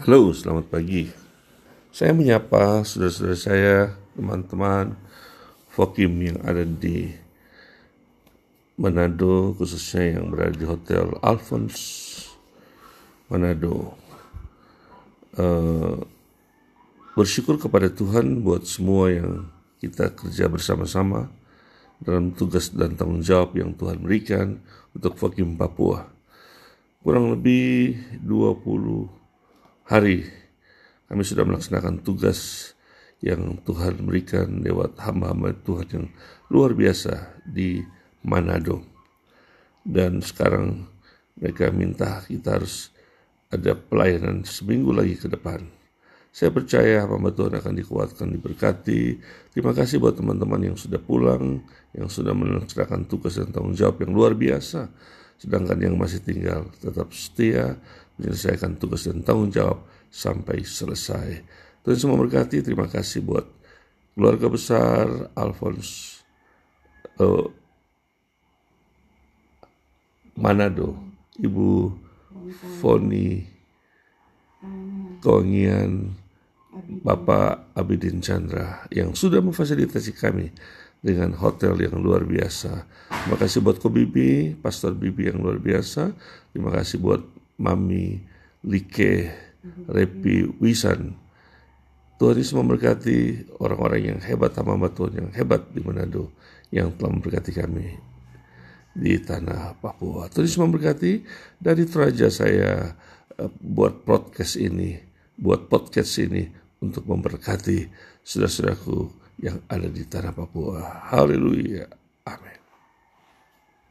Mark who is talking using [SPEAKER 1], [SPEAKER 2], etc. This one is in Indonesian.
[SPEAKER 1] Halo, selamat pagi. Saya menyapa saudara-saudara saya, teman-teman Fokim yang ada di Manado, khususnya yang berada di Hotel Alphonse Manado. Uh, bersyukur kepada Tuhan buat semua yang kita kerja bersama-sama dalam tugas dan tanggung jawab yang Tuhan berikan untuk Fokim Papua. Kurang lebih 20 hari kami sudah melaksanakan tugas yang Tuhan berikan lewat hamba-hamba Tuhan yang luar biasa di Manado. Dan sekarang mereka minta kita harus ada pelayanan seminggu lagi ke depan. Saya percaya hamba Tuhan akan dikuatkan, diberkati. Terima kasih buat teman-teman yang sudah pulang, yang sudah melaksanakan tugas dan tanggung jawab yang luar biasa. Sedangkan yang masih tinggal tetap setia, menyelesaikan tugas dan tanggung jawab sampai selesai. Tuhan semua berkati, terima kasih buat keluarga besar Alphonse uh, Manado, Ibu Foni Kongian, Bapak Abidin Chandra yang sudah memfasilitasi kami dengan hotel yang luar biasa. Terima kasih buat Ko Bibi, Pastor Bibi yang luar biasa. Terima kasih buat Mami Like Repi Wisan. Tuhan Yesus memberkati orang-orang yang hebat, hamba Tuhan yang hebat di Manado yang telah memberkati kami di tanah Papua. Tuhan Yesus memberkati dari Toraja saya uh, buat podcast ini, buat podcast ini untuk memberkati saudara-saudaraku yang ada di tanah Papua. Haleluya. Amin.